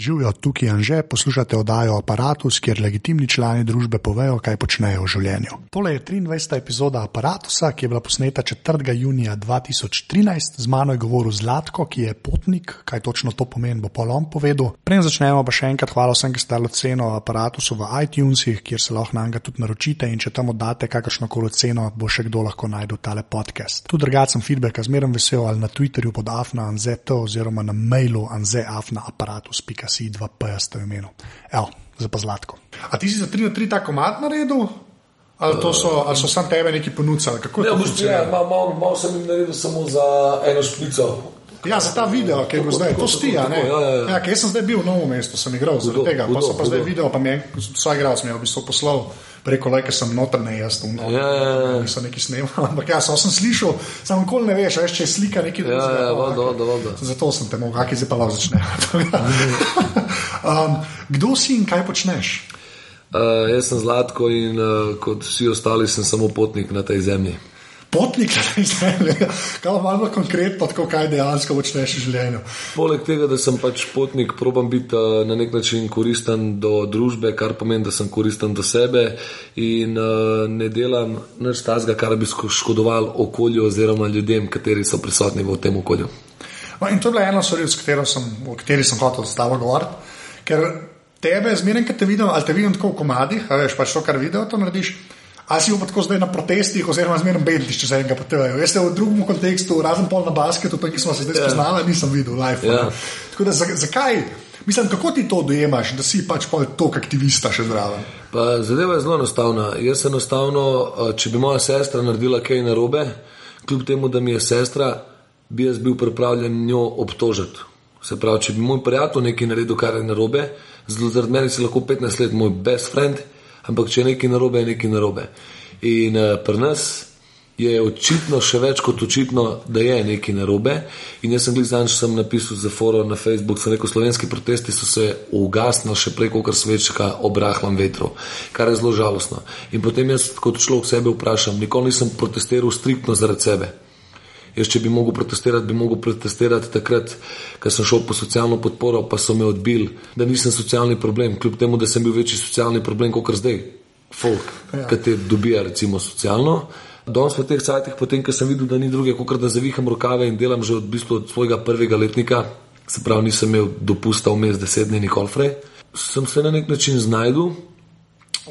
Živijo tukaj in že poslušate oddajo Apparatus, kjer legitimni člani družbe povejo, kaj počnejo v življenju. Tole je 23. epizoda Apparatusa, ki je bila posneta 4. junija 2013. Z mano je govoril Zlatko, ki je potnik, kaj točno to pomeni, bo polom povedal. Preden začnemo, pa še enkrat hvala vsem, ki ste dali ceno Apparatusu v iTunesih, kjer se lahko na njega tudi naročite in če tam oddate kakršno koli ceno, bo še kdo lahko najdel tale podcast. Tu drugačen feedback, zmeraj vesel ali na Twitterju pod afna anzeto oziroma na mailu anzeafnaaparatus.com si dva PST v imenu. Evo, za pa zlatko. A ti si za 3 na 3 ta komat naredil? Ali, so, ali so sam tebe neki ponudili? Ne, boš ti, ja, malo mal sem jim naredil samo za eno špico. Ja, za ta video, ki je bil zdaj, to sti, ja, ne. Ja, ja, ja. Ja, jaz sem zdaj bil v novem mestu, sem igral zaradi tega, pa so pa zdaj video, pa mi je, svoj igralec mi je v bistvu poslal preko ker sem notrne, jaz tu noter. Ja, ja, ja. Nisem neki snemal, ampak ja, sem slišal, samo nikoli ne veš, veš, če je slika neki drugi. Ja, ja, voda, voda, voda. Zato sem te mogel, kaki zdaj pa lahko začne. um, kdo si in kaj počneš? Uh, jaz sem Zlatko in uh, kot vsi ostali sem samo potnik na tej zemlji potnik zemlji, kaj pa malo konkretno, tako kaj dejansko počneš v življenju. Poleg tega, da sem pač potnik, probam biti uh, na nek način koristen do družbe, kar pomeni, da sem koristen do sebe in uh, ne delam nič tazga, kar bi škodoval okolju oziroma ljudem, kateri so prisotni v tem okolju. No, in to je bila ena stvar, o kateri sem hotel tabo govoriti. Ker tebe, zmeraj, ki te vidim, ali te vidim tako v komadih, veš pač to, kar video to narediš. Ali si pa tako zdaj na protestih, oziroma zmerno bedliš, če se enega potevajo. Jaz v drugem kontekstu, razen pol na basketu, ki smo se zdaj ja. spoznali, nisem videl live. Yeah. Ja. Tako da zakaj? Mislim, kako ti to dojemaš, da si pač tok aktivista še zraven? Zadeva je zelo enostavna. Jaz enostavno, če bi moja sestra naredila kaj narobe, kljub temu, da mi je sestra, bi jaz bil pripravljen njo obtožiti. Se pravi, če bi moj prijatelj nekaj naredil, kar je narobe, zelo zaradi mene si lahko 15 let moj best friend ampak če je nekaj narobe, je nekaj narobe. In uh, pri nas je očitno še več kot očitno, da je nekaj narobe. In jaz sem bil zadnjič, sem napisal za forum na Facebook, da so slovenski protesti so se ugasnili še prej, kot svečka ob rahlem vetru, kar je zelo žalostno. In potem jaz kot človek sebe vprašam, nikoli nisem protestiral striktno zaradi sebe. Jaz, če bi mogel protestirati, bi mogel protestirati takrat, ko sem šel po socialno podporo, pa so me odbili, da nisem socialni problem, kljub temu, da sem bil večji socialni problem kot zdaj. Folk, ja. ki te dobija, recimo, socialno. Danes v teh cajtih, potem, ko sem videl, da ni druge, kot da zaviham rokave in delam že od, v bistvu od svojega prvega letnika, se pravi, nisem imel dopusta vmes deset dni, nikoli frej, sem se na nek način znašel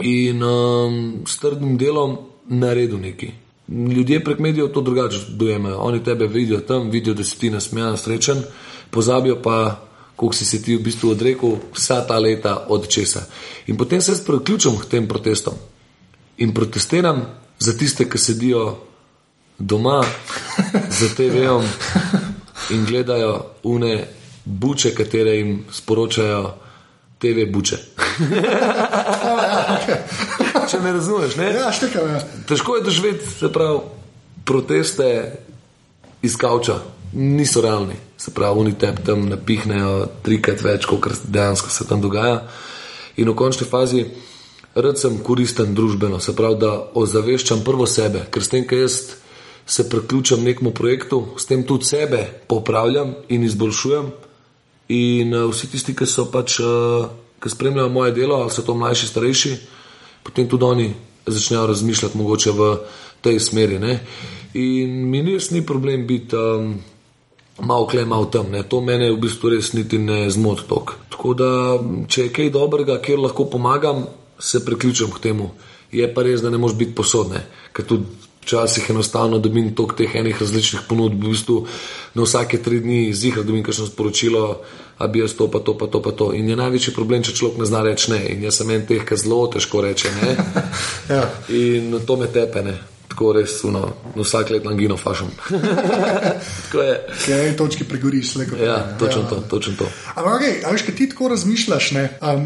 in um, s trdnim delom naredil nekaj. Ljudje prek medijev to drugače dojemajo. Oni tebe vidijo tam, vidijo, da si ti nasmejan, srečen, pozabijo pa, koliko si se ti v bistvu odrekel vsa ta leta od česa. In potem se priključim k tem protestom in protestiram za tiste, ki sedijo doma za TV-om in gledajo une buče, katere jim sporočajo TV buče. Če me razumeš, ne? Ja, štekam, ja. Težko je doživeti, se pravi, proteste iz kavča, niso realni. Se pravi, oni te tam napihnejo trikrat več, kot dejansko se tam dogaja. In v končni fazi, rad sem koristen družbeno, se pravi, da ozaveščam prvo sebe, ker s tem, ker jaz se priključim nekmu projektu, s tem tudi sebe popravljam in izboljšujem. In uh, vsi tisti, ki so pač, uh, ki spremljajo moje delo, ali so to mlajši, starejši, potem tudi oni začnejo razmišljati mogoče v tej smeri. Ne? In mi res ni problem biti um, malo kle, malo tam. Ne? To mene v bistvu res niti ne zmot tok. Tako da, če je kaj dobrega, kjer lahko pomagam, se priključim k temu. Je pa res, da ne moš biti posodne, ker tudi včasih enostavno dobim toliko teh enih različnih ponudb, v bistvu na vsake tri dni zihar dobim kakšno sporočilo, a bi jaz to pa to pa to pa to. In je največji problem, če človek ne zna reči ne. In jaz sem en teh, ki zelo težko reče ne. ja. In to me tepe ne tako res, no, vsak let angino fašam. tako je. Na eni točki pregoriš, le kot ja, točno to. Točno to. Ampak, okay, veš, kaj ti tako razmišljaš, ne, um,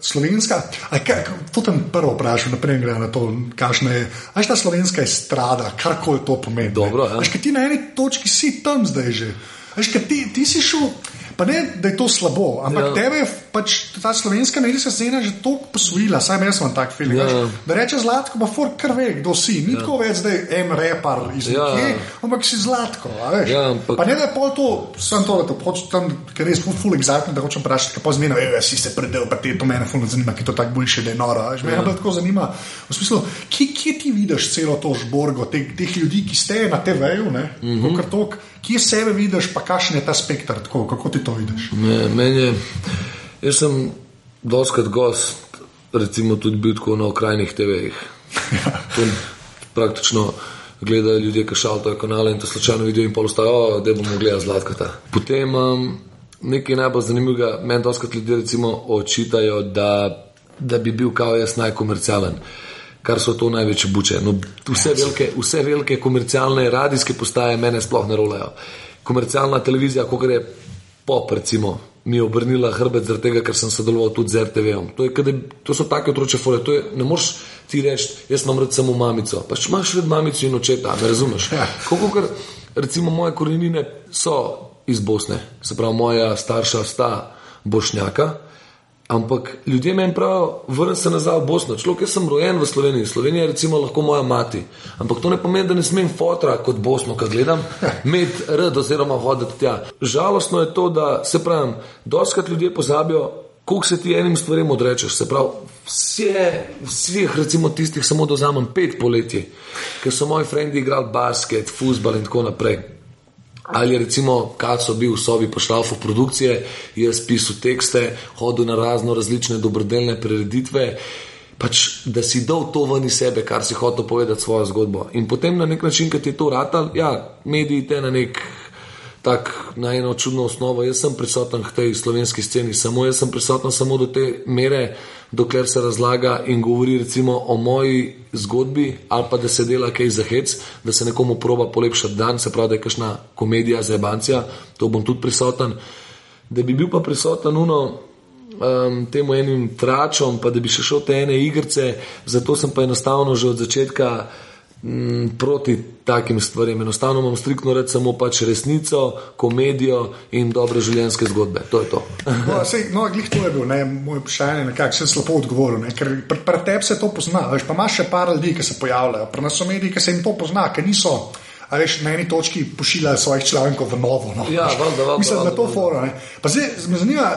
slovenska, kaj, to tam prvo vprašam, naprej gre na to, kakšna je, veš, ta slovenska je strada, karkoli to pomeni. Dobro, ja. Veš, kaj ti na eni točki si tam zdaj že. Veš, kaj ti, ti si šel. Pa ne, da je to slabo, ampak ja. tebe je pač ta slovenska medijska scena že toliko posvojila, saj jaz imam tak film. Ja. Da reče zlatko, pa for kar ve, kdo si. Ni ja. tako več, da je en repar iz ja. nekje, ampak si zlatko. Ja, ampak... Pa ne, da je pol to, sem to, da hočem tam, ker je res full, full exactno, da hočem vprašati, pa zmena, ej, si se predel, pa te to mene full zanima, ki to tako boljše, da je noro. Me ja. tako zanima, v smislu, kje, kje ti vidiš celo to žborgo, teh, teh ljudi, ki ste na TV-ju, mm -hmm. kje sebe vidiš, pa kakšen je ta spektr, tako, kako ti to vidiš? Me, meni, jaz sem doskrat gost, recimo tudi bil tako na okrajnih TV-jih. praktično gledajo ljudje, ki šaltajo kanale in to slučajno vidijo in polostajo, da bomo gledali zlatkata. Potem um, nekaj najbolj zanimivega, meni doskrat ljudje recimo očitajo, da, da bi bil kao jaz najkomercialen. Kar so to največje buče. No, vse, velike, vse velike komercialne radijske postaje mene sploh ne rolajo. Komercialna televizija, kot je pop, recimo, mi je obrnila hrbet zaradi tega, ker sem sodeloval tudi z RTV-om. To, to so take otroče fore. Je, ne moreš ti reči, jaz imam rad samo mamico. Pač imaš rad mamico in očeta, me razumeš? Ja. Kako, ker, recimo, moje korenine so iz Bosne, se pravi, moja starša sta bošnjaka. Ampak ljudje meni pravijo, vrni se nazaj v Bosno. Človek, jaz sem rojen v Sloveniji, Slovenija je recimo lahko moja mati. Ampak to ne pomeni, da ne smem fotra kot Bosno, kaj gledam, imeti rad oziroma hoditi tja. Žalostno je to, da se pravim, doskrat ljudje pozabijo, koliko se ti enim stvarem odrečeš. Se pravi, vse, vseh recimo tistih samo dozamem pet poletji, ker so moji frendi igrali basket, futbal in tako naprej. Ali recimo, kaj so bili v sobi pošlafov produkcije, jaz pisal tekste, hodil na razno različne dobrodelne prireditve, pač, da si dal to ven iz sebe, kar si hotel povedati svojo zgodbo. In potem na nek način, ki ti je to ratal, ja, mediji te na nek tak, na eno čudno osnovo. Jaz sem prisoten v tej slovenski sceni, samo jaz sem prisoten samo do te mere, dokler se razlaga in govori recimo o moji zgodbi, ali pa da se dela kaj za hec, da se nekomu proba polepšati dan, se pravi, da je kakšna komedija za ebancija, to bom tudi prisoten. Da bi bil pa prisoten uno. Um, temu enim tračom, pa da bi še šel te ene igrice, zato sem pa enostavno že od začetka uh, Mm, proti takim stvarem. Enostavno imam striktno reči samo pač resnico, komedijo in dobre življenjske zgodbe. To je to. no, sej, no, glih to je bil ne, moj vprašanje, nekako sem slabo odgovoril. Ne, ker pri, pri tebi se to pozna. Veš, pa imaš še par ljudi, ki se pojavljajo, pri nas so mediji, ki se jim to pozna, ker niso. A veš, na eni točki pošiljajo svojih člankov v novo. No. Ja, valda, valda, Mislim, da je to fora. Pa zdaj me zanima,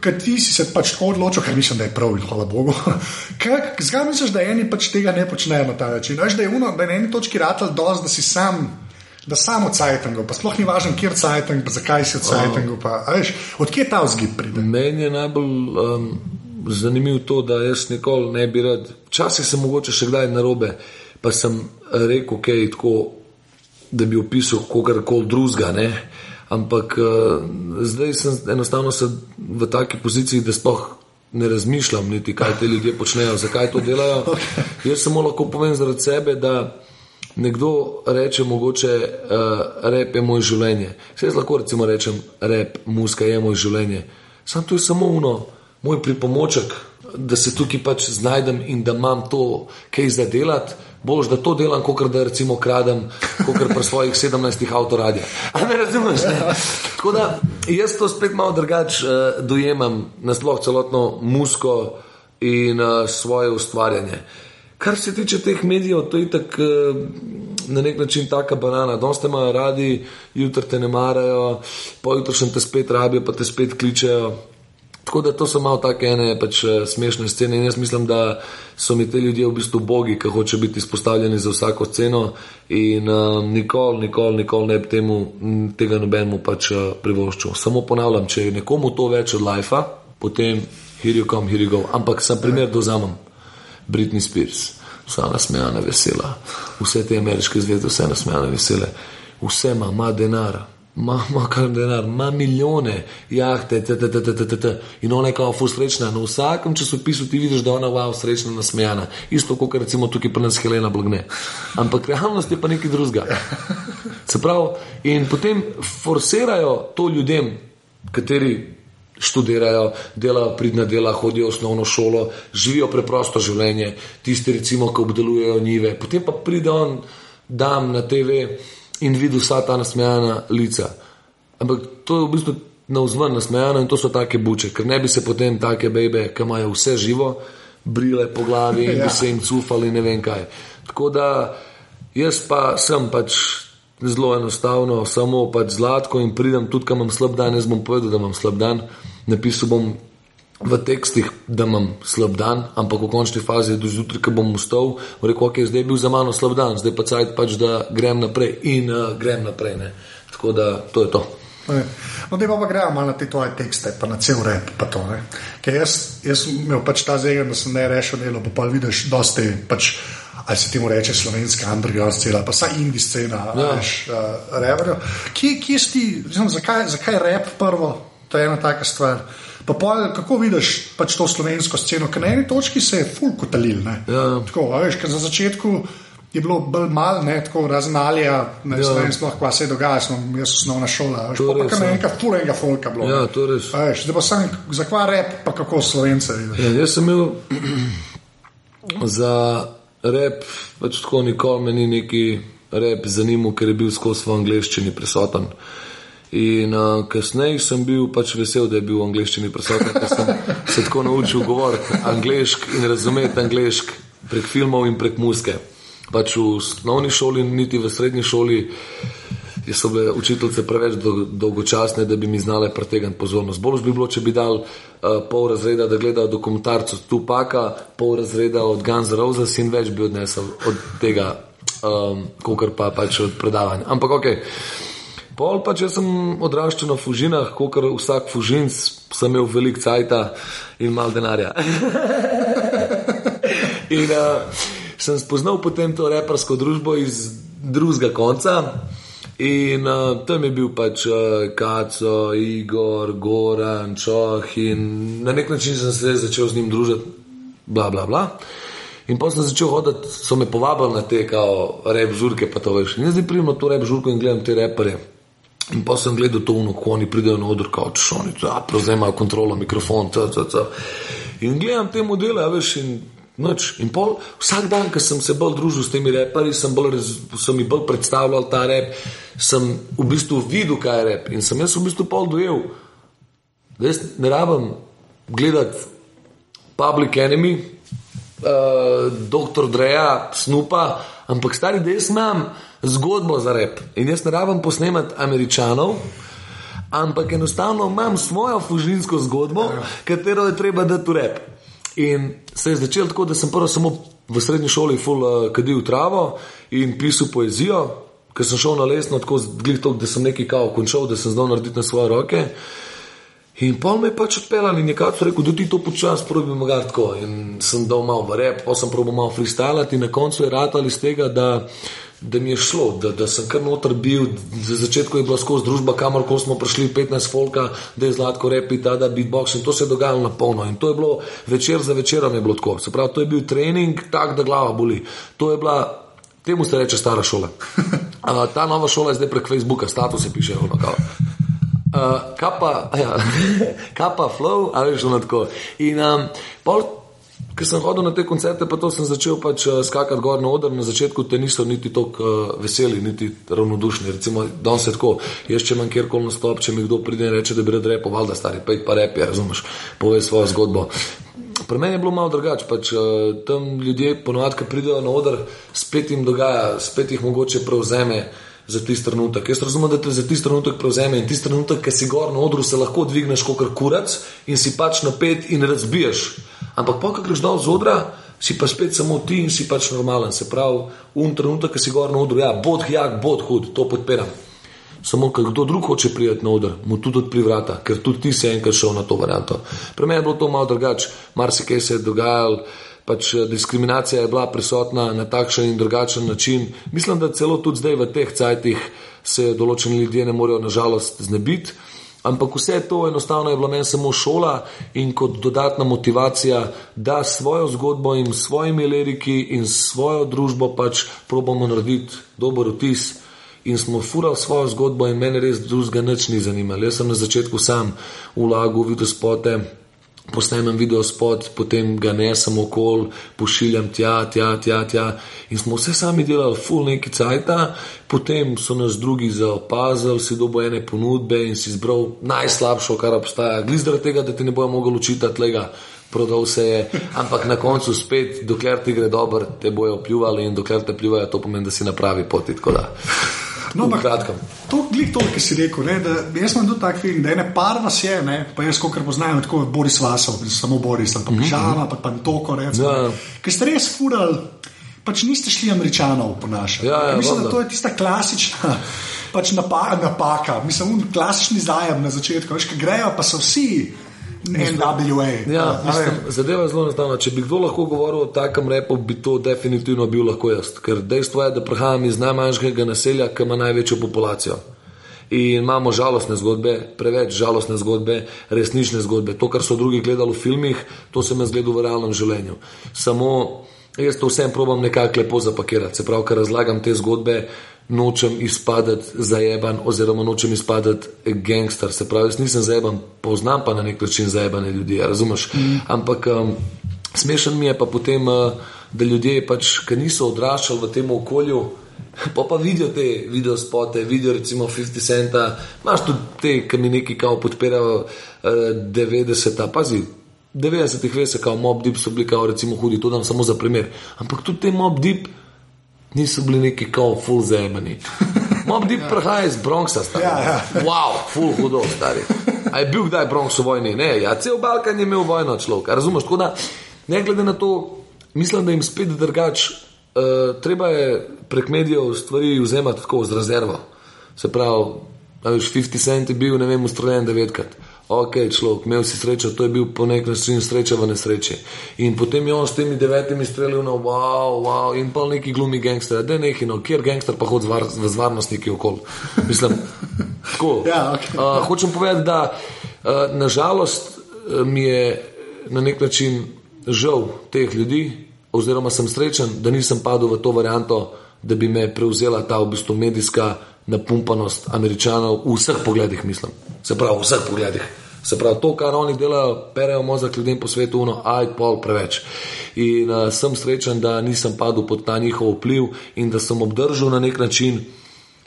Kaj ti si se pač tako odločil, ker mislim, da je prav in hvala Bogu. Zakaj misliš, da eni pač tega ne počnejo na ta način? Veš, da je uno, da je na eni točki ratelj dosti, da si sam. Da samo cajtango, pa sploh ni važno, kje je cajtang, zakaj si cajtango. Odkje ta vzgib pride? Meni je najbolj um, zanimivo to, da jaz nikoli ne bi rad. Včasih sem mogoče še kdaj na robe, pa sem rekel, je tako, da bi opisal kogarkoli drugega ampak uh, zdaj sem enostavno v taki poziciji, da sploh ne razmišljam, niti kaj ti ljudje počnejo, zakaj to delajo. Okay. Jaz samo lahko povem zaradi sebe, da nekdo reče, mogoče uh, rep je moje življenje. Vse jaz lahko recimo rečem, rep, muska je moje življenje. Sam to je samo uno, moj pripomoček, da se tukaj pač znajdem in da imam to, kaj za boš, da to delam, kot da recimo kradem, kot pri svojih 17 avtoradijah. Ne razumeš? Ne? Tako da jaz to spet malo drugače uh, dojemam, nasploh celotno musko in uh, svoje ustvarjanje. Kar se tiče teh medijev, to je tako uh, na nek način taka banana. Te imajo radi, jutri te ne marajo, pojutro še te spet rabijo, pa te spet kličejo. Tako da to so malo take ene pač, eh, smešne scene in jaz mislim, da so mi te ljudje v bistvu bogi, ki hoče biti izpostavljeni za vsako ceno in uh, nikoli, nikoli, nikoli ne bi temu, tega nobenemu pač uh, privoščil. Samo ponavljam, če je nekomu to več od life, potem here you come, here you go. Ampak sem primer dozamem. Britney Spears, vsa nasmejana, vesela, vse te ameriške zvezde, vse nasmejane, vesele, vse ima, ima denar ima kar denar, ima milijone jahte, ttt. in ona je kao fu srečna. Na vsakem časopisu ti vidiš, da ona je wow, srečna, nasmejana. Isto kot recimo tukaj pri nas Helena Blagne. Ampak realnost je pa nekaj drugega. Se pravi, in potem forsirajo to ljudem, kateri. Študirajo, delajo pridna dela, hodijo v osnovno šolo, živijo preprosto življenje, tisti, recimo, ki obdelujejo njive. Potem pa pride on, dam na TV, in videl vsa ta nasmejana lica. Ampak to je v bistvu na vzven nasmejano in to so take buče, ker ne bi se potem take bebe, ki imajo vse živo, brile po glavi in ja. bi se jim cufali ne vem kaj. Tako da jaz pa sem pač zelo enostavno, samo pač zlatko in pridem tudi, kam imam slab dan, jaz bom povedal, da imam slab dan, napisal bom v tekstih, da imam slab dan, ampak v končni fazi, do zjutraj, ko bom ustal, rekel, ok, zdaj je bil za mano slab dan, zdaj pa cajt pač, da grem naprej in uh, grem naprej. Ne. Tako da to je to. No, da pa gremo malo na te tvoje tekste, pa na cel rep. To, Ker jaz, jaz imel pač ta zegen, da sem ne rešil delo, pa, pa vidiš, da ste pač. Ali se temu reče slovenska underground scena, pa vsa indijska scena, ja. veš, uh, reverjo. Kje, kje si ti, zakaj, zakaj rep prvo? To je ena taka stvar. Pa pol, kako vidiš pač to slovensko sceno, ker na eni točki se je fulko talil. Ja. Tako, veš, ker za začetku je bilo bolj malo, tako raznalija, ne ja. vem, sploh kva se je dogajalo, sem jaz osnovna šola. Veš, pa kar nekaj fulenga folka bilo. Ja, to res. Veš, zdaj pa sem za kva rep, pa kako slovence vidiš. Ja, jaz sem imel za rep, pač tako nikoli me ni neki rep zanimal, ker je bil skozi v angleščini prisoten. In uh, kasneje sem bil pač vesel, da je bil v angleščini prisoten, ker sem se tako naučil govoriti angliški in razumeti angliški prek filmov in prek muske. Pač v osnovni šoli, niti v srednji šoli, so bile učiteljice preveč dolgočasne, da bi mi znale pretegniti pozornost. Bolj bi bilo, če bi dal uh, pol razreda, da gledajo dokumentarce tu paka, pol razreda od Guns N' Roses in več bi odnesel od tega, um, kot pa pač od predavanja. Ampak ok. Pol pa če sem odraščal na fužinah, kot vsak fužin, sem imel veliko cajta in malo denarja. in uh, sem spoznal potem to repersko družbo iz drugega konca. In uh, tam je bil pač uh, Kaco, Igor, Goran, Čoh in na nek način sem se začel z njim družiti, bla, bla, bla. In potem sem začel hoditi, so me povabili na te kao rep žurke, pa to veš. In zdaj pridem na to rep žurko in gledam te repere. In pa sem gledal to, kako oni pridejo na oder, kot šoni, da prevzemajo kontrolo, mikrofon, etc. In gledam te modele, veš, in noč. In pol, vsak dan, ko sem se bolj družil s temi reperi, sem, bolj, sem mi bolj predstavljal ta rep, sem v bistvu videl, kaj je rep. In sem jaz v bistvu pol dojel, da jaz ne rabim gledati Public Enemy, uh, Dr. Dreja, Snupa, ampak stari, da jaz imam zgodbo za rep. In jaz ne rabim posnemati američanov, ampak enostavno imam svojo fužinsko zgodbo, ja. katero je treba dati v rep. In se je začel tako, da sem prvo samo v srednji šoli full uh, kadil travo in pisal poezijo, ker sem šel na lesno, tako zglito, da sem nekaj kao končal, da sem znal narediti na svoje roke. In pol me je pač odpeljal in nekako so rekel, da ti to počasi probi mogati tako. In sem dal malo v rep, pa sem probil malo freestylati in na koncu je ratal iz tega, da da mi je šlo, da, da sem kar noter bil. Za začetek je bila skozi družba, kamor smo prišli, 15 folka, da je zlatko repi, da je beatbox in to se je dogajalo na polno. In to je bilo večer za večerom, je bilo tako. Se pravi, to je bil trening, tak da glava boli. To je bila, temu se reče stara šola. Uh, ta nova šola je zdaj prek Facebooka, status je piše, ono kao. Uh, kapa, ja, kapa, flow, ali že ono tako. In um, pol Ker sem hodil na te koncerte, pa to sem začel pač uh, skakati gor na oder. Na začetku te niso niti tako uh, veseli, niti ravnodušni. Recimo, da se tako, jaz če imam kjerkoli na stop, če mi kdo pride in reče, da bi rad repo, valjda stari, pej pa repi, razumeš, pove svojo zgodbo. Pri meni je bilo malo drugače, pač uh, tam ljudje ponovadi, ki pridejo na oder, spet jim dogaja, spet jih mogoče prevzeme. Za tisti trenutek. Jaz razumem, da te za tisti trenutek prevzame in tisti trenutek, ki si gor na odru, se lahko dvigneš kot kurac in si pač napet in razbiješ. Ampak, ko greš dol z odra, si pa spet samo ti in si pač normalen. Se pravi, un trenutek, ki si gor na odru, ja, bod jak, bod hud, to podpiram. Samo, ker kdo drug hoče priti na oder, mu tudi odpri vrata, ker tudi ti si enkrat šel na to varianto. Pri meni je bilo to malo drugače, marsikaj se je dogajalo. Pač eh, diskriminacija je bila prisotna na takšen in drugačen način. Mislim, da celo tudi zdaj v teh cajtih se določeni ljudje ne morejo nažalost znebiti. Ampak vse to enostavno je bilo meni samo šola in kot dodatna motivacija, da svojo zgodbo in svojimi liriki in svojo družbo pač probamo narediti dober vtis. In smo furali svojo zgodbo, in meni res drugega ni zanimalo. Jaz sem na začetku sam vlagal, videl spote, posnemem video spot, potem ga nesem okol, pošiljam tja, tja, tja, tja. In smo vse sami delali, full neki cajt, potem so nas drugi zaopazili, si dobo ene ponudbe in si izbral najslabšo, kar obstaja. Glede zaradi tega, da ti ne bojo mogli učitati tega. Prodal se je, ampak na koncu spet, dokler ti gre dobro, te bojo pljuvali in dokler te pljuvajo, to pomeni, da si na pravi poti. No, ampak, to je to, kar si rekel. Ne, da, jaz sem tudi tak film, da je ne par vas je, ne, pa jaz, kot poznam, tako Boris Vasov, samo Boris, pa Pižama, mm -hmm. pa, pa Toko. Ja. Ker ste res furali, pač niste šli američanov ponašati. Ja, ja, mislim, da to je tista klasična. Pač napaka, napaka. mislim, klasični zajem na začetku. Veš, grejo pa so vsi NWA. Ja, mislim, zadeva je zelo enostavna. Če bi kdo lahko govoril o takem repu, bi to definitivno bil lahko jaz. Ker dejstvo je, da prihajam iz najmanjšega naselja, ki ima največjo populacijo. In imamo žalostne zgodbe, preveč žalostne zgodbe, resnične zgodbe. To, kar so drugi gledali v filmih, to sem jaz gledal v realnem življenju. Samo jaz to vsem probam nekako lepo zapakirati. Se pravi, ker razlagam te zgodbe, nočem izpadati zajeban, oziroma nočem izpadati gangster. Se pravi, jaz nisem zajeban, poznam pa na nek način zajebane ljudi, razumeš? Mm. Ampak um, smešen mi je pa potem, uh, da ljudje, pač, ki niso odraščali v tem okolju, pa pa vidijo te video spote, vidijo recimo 50 centa, imaš tudi te, ki mi neki kao podpirajo uh, 90, pazi. 90-ih veste, kao mob deep so bili kao recimo hudi, to dam samo za primer. Ampak tudi te mob deep niso bili neki kao full zemani. Mob deep ja. prihaja iz Bronxa, stari. Ja, ja. Wow, full hudo, stari. A je bil kdaj Bronx v vojni? Ne, ja, cel Balkan je imel vojno človek. Razumeš, tako da, ne glede na to, mislim, da jim spet drugač, uh, treba je prek medijev stvari vzemati tako z rezervo. Se pravi, da je 50 cent bil, ne vem, ustreljen devetkrat ok, človek, imel si srečo, to je bil po nek način sreča v nesreči. In potem je on s temi devetimi strelili na wow, wow, in pa neki glumi gangster, da je neki, no, kjer gangster pa hodi v varnostniki okol. Mislim, tako. ja, okay. uh, hočem povedati, da uh, nažalost mi je na nek način žal teh ljudi, oziroma sem srečen, da nisem padel v to varianto, da bi me prevzela ta v bistvu medijska napumpanost američanov v vseh pogledih, mislim. Se pravi, v vseh pogledih. Se pravi, to, kar oni delajo, perejo mozak ljudem po svetu, no, aj pol preveč. In uh, sem srečen, da nisem padel pod ta njihov vpliv in da sem obdržal na nek način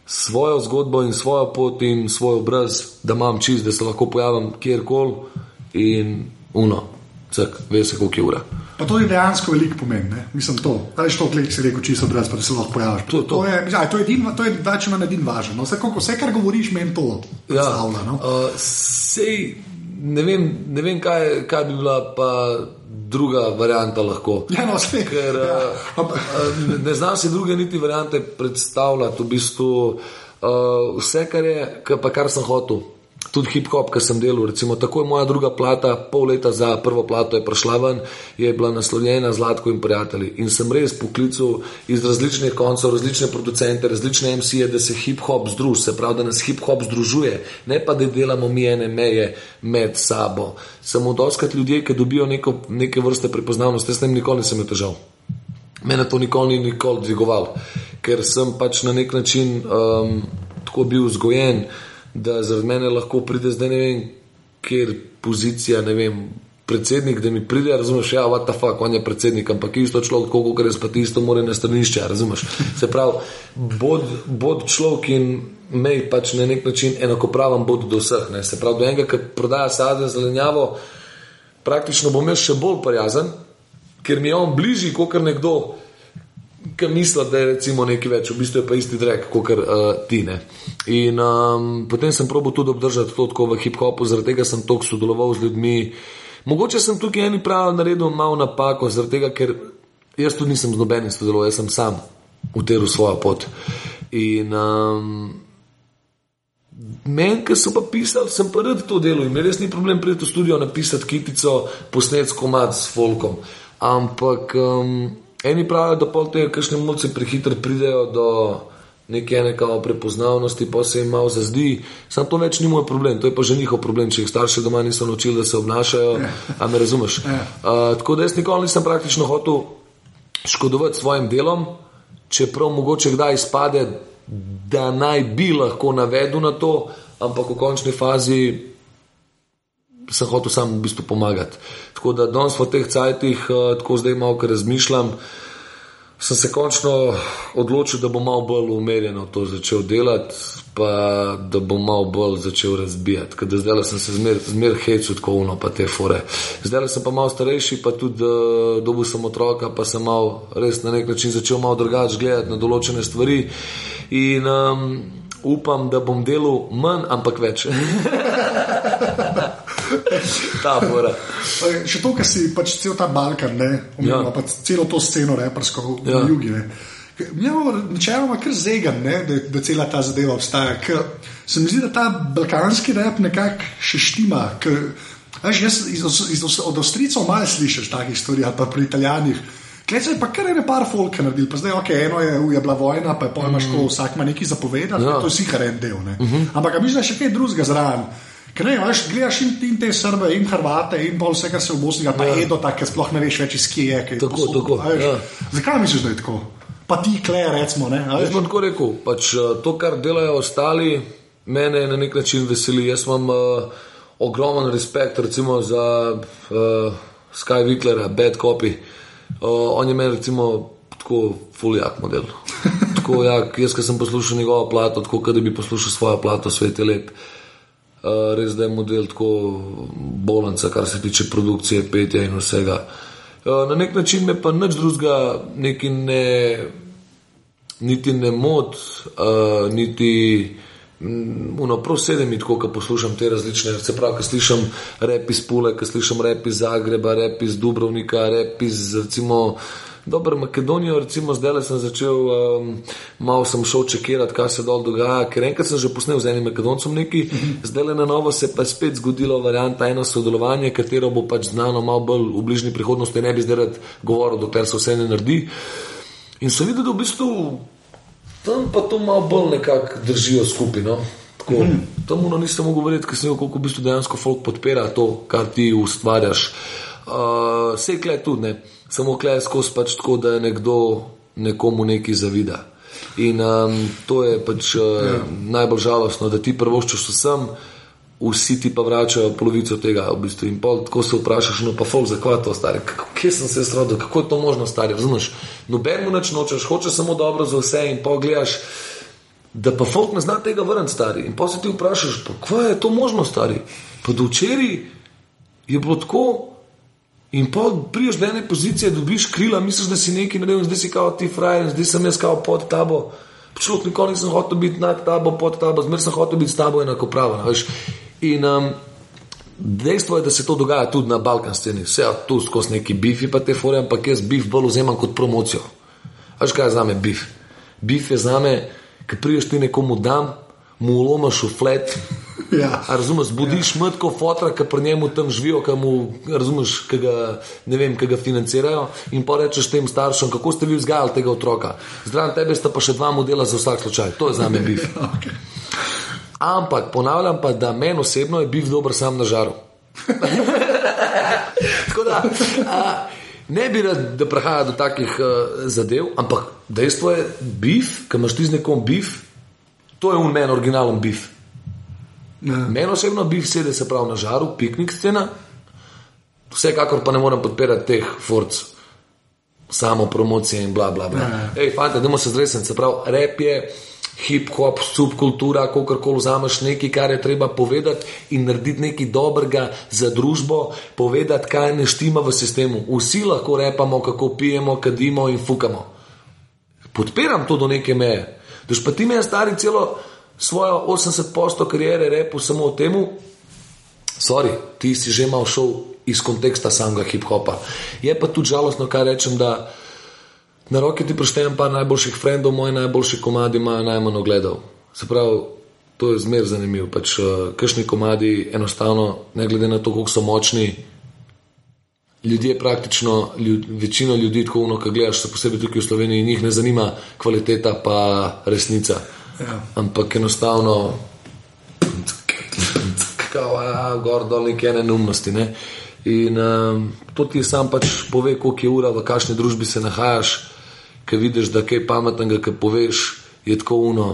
svojo zgodbo in svojo pot in svoj obraz, da imam čist, da se lahko pojavim kjerkoli in uno, cek, ve se, koliko je ura. Pa to je dejansko veliko pomen, ne? mislim to. Ali je to, kar si rekel, čisto brez, pa da se lahko pojaviš. To, to. to je, ja, to je, edin, to je več manj edin važno. No, vse, vse, kar govoriš, meni to predstavlja. Ja, no? uh, sej, ne vem, ne vem kaj, kaj bi bila pa druga varianta lahko. Ja, no, spet. Ker, ja. uh, ne znam si druge niti variante predstavljati, v bistvu uh, vse, kar je, kar, kar sem hotel tudi hip-hop, ki sem delal. Recimo, tako je moja druga plata, pol leta za prvo plato je prišla ven, je bila naslovljena Zlatko in prijatelji. In sem res poklical iz različnih koncev, različne producente, različne MC-je, da se hip-hop združi, se pravi, da nas hip-hop združuje, ne pa da delamo mi ene meje med sabo. Samo doskrat ljudje, ki dobijo neko, neke vrste prepoznavnosti, s tem nikoli nisem imel težav. Mene to nikoli ni nikoli dvigoval, ker sem pač na nek način um, tako bil vzgojen da zaradi mene lahko pride zdaj ne vem, kjer pozicija, ne vem. Predsednik, da mi pride, razumeš, ja, what the fuck, on je predsednik, ampak isto človek, koliko gre spati, isto mora na stranišče, razumeš. Se pravi, bod, bod človek in mej pač na nek način enakopraven bod do vseh. Ne. Se pravi, do enega, ki prodaja sadje zelenjavo, praktično bom jaz še bolj prijazen, ker mi je on bližji, kot nekdo, ki misli, da je recimo nekaj več, v bistvu je pa isti drek, kot uh, ti. Ne. In um, potem sem probo tudi obdržati to tako v hip-hopu, zaradi tega sem toliko sodeloval z ljudmi. Mogoče sem tukaj eni pravi naredil malo napako, zaradi tega, ker jaz tudi nisem z nobenim sodeloval, jaz sem sam uteril svojo pot. In um, meni, ki so pa pisali, sem pa rad to delo in res ni problem priti v studio, napisati kitico, posnetko komad s folkom. Ampak. Um, Eni pravijo, da pol tega, kakšne mulce prehitro pridejo do neke nekao prepoznavnosti, pa se jim malo zazdi. Sam to več ni moj problem, to je pa že njihov problem, če jih starši doma niso naučili, da se obnašajo. A me razumeš? Uh, tako da jaz nikoli nisem praktično hotel škodovati svojim delom, čeprav mogoče kdaj izpade, da naj bi lahko navedel na to, ampak v končni fazi sem hotel sam v bistvu pomagati. Tako da danes v teh cajtih, uh, tako zdaj malo razmišljam, sem se končno odločil, da bom malo bolj umerjeno to začel delati, pa da bom malo bolj začel razbijati. Ker zdaj sem se zmer, zmer hecu tako uno, pa te fore. Zdaj sem pa malo starejši, pa tudi uh, dobil sem otroka, pa sem malo res na nek način začel malo drugače gledati na določene stvari. In um, upam, da bom delal manj, ampak več. ta bora. Še to, kar si pač cel ta Balkan, ne, umemo, ja. pa celo to sceno reprsko v ja. jugi. Načeloma, kar zegan, ne, da, da cela ta zadeva obstaja. Ker se mi zdi, da ta balkanski rep nekako še štima. Ker, veš, jaz iz, iz, od Avstrijcev malo slišiš takih stvari, ali pa pri Italijanih. Klej se je pa kar ene par folke naredil, pa zdaj, ok, eno je, je bila vojna, pa je pojmaš, mm. vsak ima nekaj zapovedati, ja. to je sicer en del. Mm -hmm. Ampak mislim, da še kaj drugega zraven. Ker ne, veš, gledaš in, in te Srbe, in Hrvate, in pa vse, kar se v Bosni, pa ja. Edo, tako sploh ne veš več, iz kje je. Kaj, tako, posod, tako. Veš, ja. Zakaj misliš, da je tako? Pa ti, klej, recimo. Ne, Jaz bom tako rekel, pač, eh, to, kar delajo ostali, mene na nek način veseli. Jaz imam uh, ogromen respekt recimo, za uh, Sky Wicklera, Bad Copy. Uh, on je meni recimo tako fuljak model. tako, ja, jaz, ki sem poslušal njegovo plato, tako da bi poslušal svojo plato, svet je lep. Eh, res da je model tako bolanca, kar se tiče produkcije, petja in vsega. Uh, na nek način me pa nič drugega, ne, niti ne mod, uh, niti uno, prav sedem in tako, ko poslušam te različne, se pravi, ko slišim rep iz Pule, ko slišim rep iz Zagreba, rep iz Dubrovnika, rep iz recimo. Dobro, Makedonijo, recimo, zdaj sem začel, um, malo sem šel čekirati, kaj se dol dogaja, ker enkrat sem že posnel z enim Makedoncem neki, zdaj le na novo se pa je spet zgodilo varianta eno sodelovanje, katero bo pač znano malo bolj v bližnji prihodnosti, ne bi zdaj rad govoril, dokler se vse ne naredi. In sem videl, da v bistvu tam pa to malo bolj nekako držijo skupaj. No? Tako. Tam no, nisem mogel govoriti, ker sem videl, koliko v bistvu dejansko folk podpira to, kar ti ustvarjaš. Uh, Sekle tudi ne samo klej skozi pač tako, da je nekdo nekomu nekaj zavida. In um, to je pač uh, ja. najbolj žalostno, da ti prvoščeš vsem, vsi ti pa vračajo polovico tega. V bistvu. In pol, tako se vprašaš, no pa fol, zakaj to stari, kje sem se zrodil, kako je to možno stari. Razumeš, noben mu nič nočeš, hočeš samo dobro za vse in pogledaš. Da pa folk ne zna tega vrniti, stari. In pa se ti vprašaš, kako je to možno, stari. Pa do včeraj je bilo tako, In pa priješ do ene pozicije, dobiš krila, misliš, da si nekaj naredil, zdaj si kao ti frajer, zdaj sem jaz kao pod tabo. Človek nikoli nisem hotel biti nad tabo, pod tabo, zmer sem hotel biti s tabo enakopraven. In um, dejstvo je, da se to dogaja tudi na Balkan sceni. Vse tu skozi neki bifi, pa te fore, ampak jaz bif bolj vzemam kot promocijo. Veš kaj je za me bif? Bif je za me, ki priješ ti nekomu dam, mu ulomaš v flet. Ja. Razumeš, budiš ja. mrtko fotra, ki pri njemu tam živijo, ki mu, razumeš, ki ga, ne vem, ki ga financirajo. In pa rečeš tem staršem, kako ste vi vzgajali tega otroka. Zdravo tebe sta pa še dva modela za vsak slučaj. To je za me bif. okay. Ampak ponavljam pa, da meni osebno je bil dober sam na žaru. da, a, ne bi rad, da prihaja do takih uh, zadev, ampak dejstvo je, bif, ki imaš ti z nekom bif, To je un meni originalen bif. Ja. Meni osebno bif sedi se pravi na žaru, piknik scena. Vsekakor pa ne morem podpirati teh forc, samo promocije in bla bla bla. Ja. Ej, fante, idemo se zresen, se pravi, rep je. Hip-hop, subkultura, kako koli vzameš nekaj, kar je treba povedati in narediti nekaj dobrega za družbo, povedati, kaj ne štima v sistemu. Vsi lahko repamo, kako pijemo, kadimo in fukamo. Podpiram to do neke meje. Daš pa ti me, stari, celo svojo 80% kariere repo samo o tem, sorry, ti si že mal šel iz konteksta samega hip-hopa. Je pa tudi žalostno, kaj rečem, da na roke ti preštejem par najboljših frendov, moji najboljši komadi imajo najmanj ogledov. Se pravi, to je zmer zanimivo. Pač, uh, Kršni komadi enostavno, ne glede na to, koliko so močni, ljudje praktično, ljud, večina ljudi, tako ono, ki gledaš, se posebej tukaj v Sloveniji, njih ne zanima kvaliteta, pa resnica. Ja. Ampak enostavno, kako je, gor dol neke neumnosti. Ne? In um, to ti sam pač pove, koliko je ura, v kakšni družbi se nahajaš, ki vidiš, da kaj pametnega, ki poveš, je tako uno,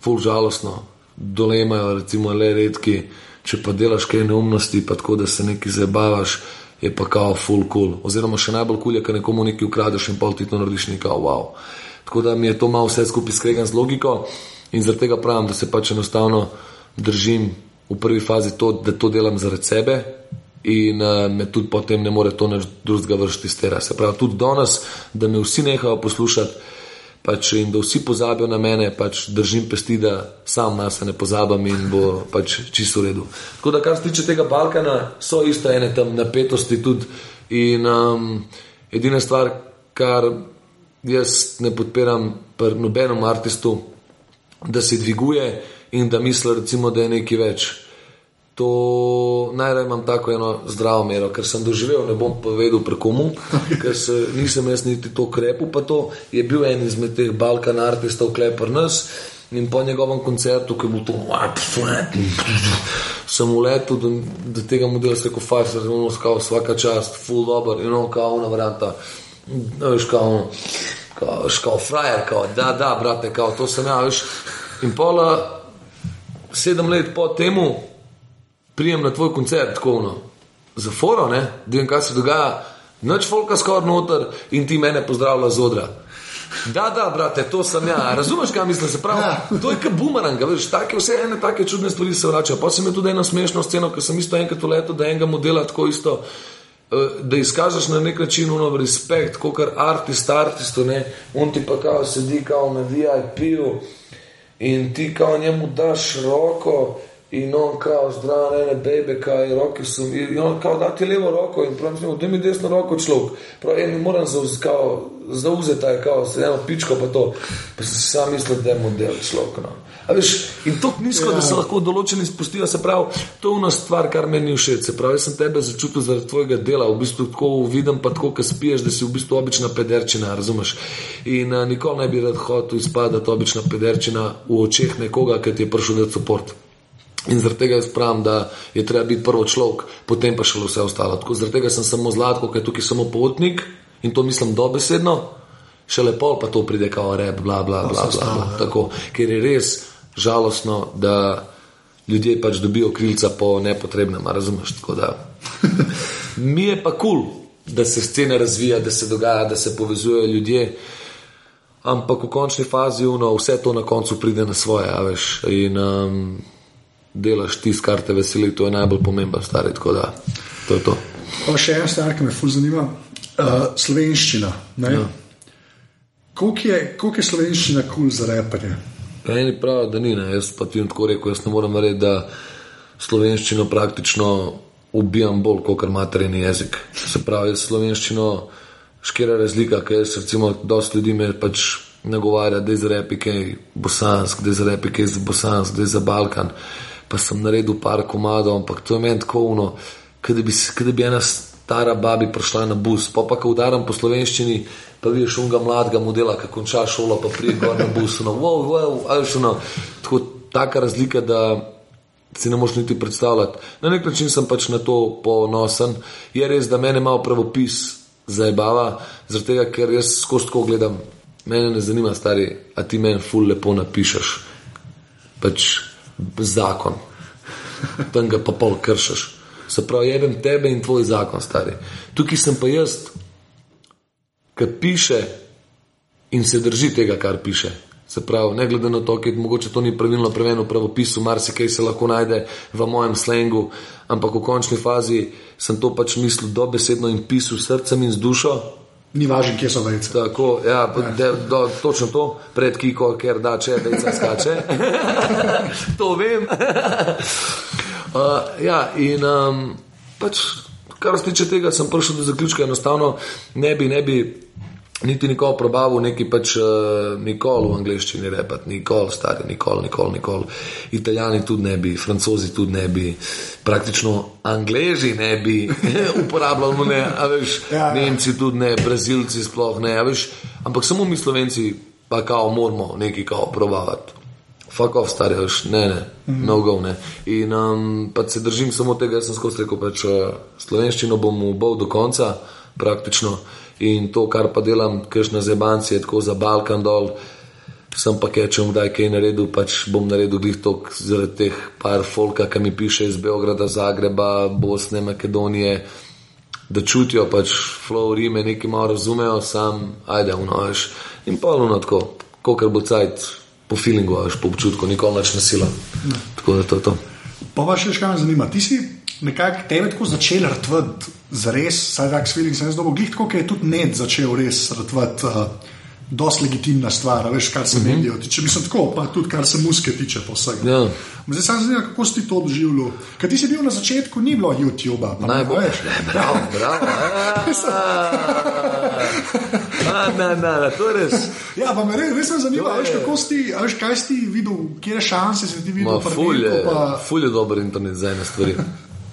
ful žalostno, dolemajo, recimo, le redki če pa delaš kaj neumnosti, pa tako da se nekaj zabavaš, je pa kao full cool. Oziroma še najbolj kul je, ker nekomu nekaj ukradeš in pol ti to narediš nekaj wow. Tako da mi je to malo vse skupaj skregan z logiko in zaradi tega pravim, da se pač enostavno držim v prvi fazi to, da to delam zaradi sebe. In uh, me tudi potem ne more to več drugega vršiti iz tera. Se pravi, tudi danes, da me vsi nehajo poslušati, pač, in da vsi pozabijo na mene, pač držim pesti, da sam nas ne pozabim in bo pač čisto v redu. Tako da, kar se tiče tega Balkana, so isto ene tam napetosti tudi. In um, edina stvar, kar jaz ne podpiram pri nobenem aristu, da se dviguje in da misli, recimo, da je nekaj več. To najraje imam tako eno zdravo mero, ker sem doživel, ne bom povedal prekomu, ker se, nisem jaz niti to krepil. Pa to je bil en izmed teh Balkan artistov, klepr nas. In po njegovem koncertu, ki je bil to, sem uletel do, do tega modela, se kot fajn, zelo skal, vsaka čast, full dobro, in on kao na vrata, veš, kao, kao, kao frajer, kao, da, da, brate, kao, to sem ja, veš. In pola, sedem let po temu, prijem na tvoj koncert, tako no, za foro, ne, da vem, kaj se dogaja, noč folka skoraj noter in ti mene pozdravlja z odra. Da, da, brate, to sem ja. Razumeš, kaj mislim? Se pravi, ja. to je kot bumerang, veš, take, vse ene take čudne stvari se vračajo. Pa sem je tudi eno smešno sceno, ker sem isto enkrat v letu, da enega modela tako isto. Eh, da izkažeš na nek način uno respekt, kot kar artist, artist, ne, on ti pa kao sedi kao na VIP-u in ti kao njemu daš roko, In on kao zdrav, ne, ne, bebe, kaj roke so. In on kao da ti levo roko in pravi, da mi desno roko človek. Pravi, en moram zauzeti, taj kao se eno pičko pa to. Pa si sam mislil, da je model človek. No. Veš, in to nizko, ja. da se lahko določeni spustijo, se pravi, to je ena stvar, kar meni všeč. Se pravi, jaz sem tebe začutil zaradi tvojega dela, v bistvu tako vidim, pa tako, ker spiješ, da si v bistvu obična pederčina, razumeš. In uh, nikoli ne bi rad hotel izpadati obična pederčina v očeh nekoga, ki ti je prišel dati podpor. In zaradi tega jaz pravim, da je treba biti prvo človek, potem pa še vse ostalo. Tako, zaradi tega sem samo zlatko, ker je tukaj samo potnik in to mislim dobesedno, še lepo pa to pride kao rep, bla, bla, bla. bla, bla, bla. Ja. Tako, ker je res žalostno, da ljudje pač dobijo krilca po nepotrebnem, razumeš? Da, mi je pa kul, cool, da se scena razvija, da se dogaja, da se povezujejo ljudje. Ampak v končni fazi uno, vse to na koncu pride na svoje, veš. In, um, delaš tisto, kar te veseli, to je najbolj pomembno, stari. Tako da, to je to. Pa še ena stvar, ki me fulj zanima, uh, slovenščina. Ja. Koliko je, kolik je slovenščina kul cool za repanje? Eni pravijo, da ni, ne. jaz pa ti tako rekel, jaz ne morem verjeti, da slovenščino praktično ubijam bolj kot kar materijni jezik. Se pravi, slovenščino škera razlika, ker se recimo dosti ljudi me pač nagovarja, da je za repike bosansk, da je za repike bosansk, da je za Balkan pa sem naredil par komadov, ampak to je meni tako uno, da bi, bi ena stara babi prišla na bus, pa pa ko udaram po slovenščini, pa vidiš unga mladega modela, ki konča šolo, pa pride gor na bus, no, wow, wow, no, tako taka razlika, da si ne moš niti predstavljati. Na nek način sem pač na to ponosen, je res, da mene malo pravopis zajebava, zaradi tega, ker jaz skozi to gledam. Mene ne zanima, stari, a ti meni ful lepo napišeš. Pač zakon, tam ga pa pol kršiš. Se pravi, jebem tebe in tvoj zakon, stari. Tukaj sem pa jaz, ki piše in se drži tega, kar piše. Se pravi, ne glede na to, ker mogoče to ni pravilno prevedeno v pravopisu, marsikaj se lahko najde v mojem slengu, ampak v končni fazi sem to pač mislil dobesedno in pisal srcem in z dušo, Ni važno, kje so vejce. Tako, ja, ja. De, do, točno to, pred Kiko, ker da če vejce skače. to vem. uh, ja, in um, pač, kar se tiče tega, sem prišel do zaključka, enostavno ne bi, ne bi niti nikoli probavil neki pač uh, nikoli v angleščini repet, nikoli stari, nikoli, nikoli, nikoli. Italijani tudi ne bi, francozi tudi ne bi, praktično angleži ne bi uporabljali, ne, veš, ja, ja. Nemci tudi ne, brazilci sploh ne, veš, ampak samo mi slovenci pa kao moramo nekaj kao probavati. Fuck off, stari, veš, ne, ne, mm. no go, ne. In um, pa se držim samo tega, jaz sem skozi rekel, pač uh, slovenščino bom ubal do konca, praktično in to, kar pa delam, kajšne zebanci, je tako za Balkan dol. sem pa kaj, če bom kdaj kaj naredil, pač bom naredil glih tok zaradi teh par folka, ki mi piše iz Beograda, Zagreba, Bosne, Makedonije, da čutijo pač flow Rime, nekaj malo razumejo, sam, ajde, unoviš. In pa ono tako, kolikor bo cajt po feelingu, až po občutku, nikoli več nasila. Tako da to je to. Pa vas še kaj me zanima. Ti si nekako tebe tako začel rtvati, za res, saj tak feeling sem jaz dobil, glih tako, ker je tudi net začel res rtvati. Uh, Dost legitimna stvar, veš, kar se mm -hmm. medijev tiče. Mislim, tako, pa tudi kar se muske tiče, pa vsega. Ja. Zdaj sem zanimiv, kako si to doživljal. Ker ti si bil na začetku, ni bilo YouTube-a. Najbolj, bravo, bravo. A, na, na, na, to je res. Ja, pa me res, res me zanima, veš, kako si, veš, kaj si videl, kje šanse si ti videl. Fulje, pa... fulje dober internet za ene stvari.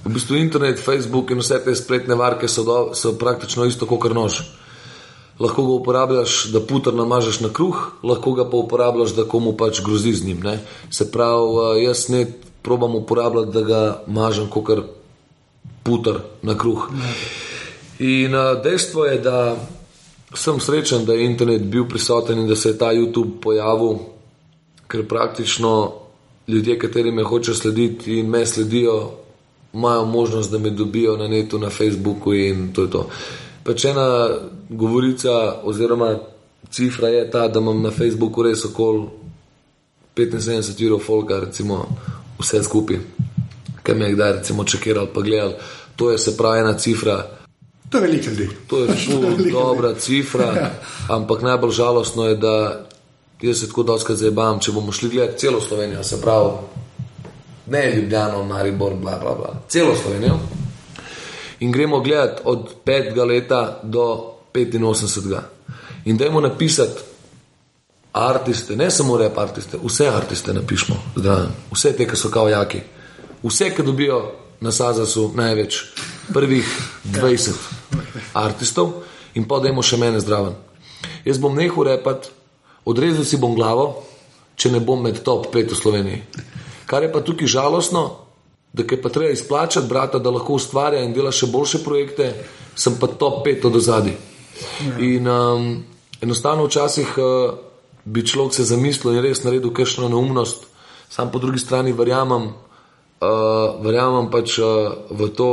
V bistvu internet, Facebook in vse te spletne varke so, do, so praktično isto kot nož. Lahko ga uporabljaš, da puter namažeš na kruh, lahko ga pa uporabljaš, da komu pač grozi z njim. Ne? Se pravi, jaz ne probam uporabljati, da ga mažem kot puter na kruh. In dejstvo je, da sem srečen, da je internet bil prisoten in da se je ta YouTube pojavil, ker praktično ljudje, kateri me hočejo slediti in me sledijo, imajo možnost, da me dobijo na netu, na Facebooku in to je to. Pač ena govorica oziroma cifra je ta, da imam na Facebooku res okoli 75 ur folka, recimo vse skupaj, kaj me je kdaj recimo čekiral pa gledal. To je se pravi ena cifra. To je veliko ljudi. To je zelo dobra cifra, ja. ampak najbolj žalostno je, da jaz se tako doskrat zabavam, če bomo šli gledati celo Slovenijo, se pravi, ne Ljubljano, Maribor, bla, bla, bla, celo Slovenijo. In gremo gledati od 5. leta do 85. In dajmo napisati artiste, ne samo rep artiste, vse artiste napišemo, zdravo, vse te, ki so kao jaki, vse, ki dobijo na Sazasu največ, prvih 20 artistov in pa dajmo še mene zdraven. Jaz bom nehal repati, odrezal si bom glavo, če ne bom med top 5 v Sloveniji. Kar je pa tukaj žalostno, da je pa treba izplačati brata, da lahko ustvarja in dela še boljše projekte, sem pa top 5 od ozadja. In um, enostavno včasih uh, bi človek se zamislil in res naredil kakšno neumnost, sam po drugi strani verjamem, uh, verjamem pač uh, v to,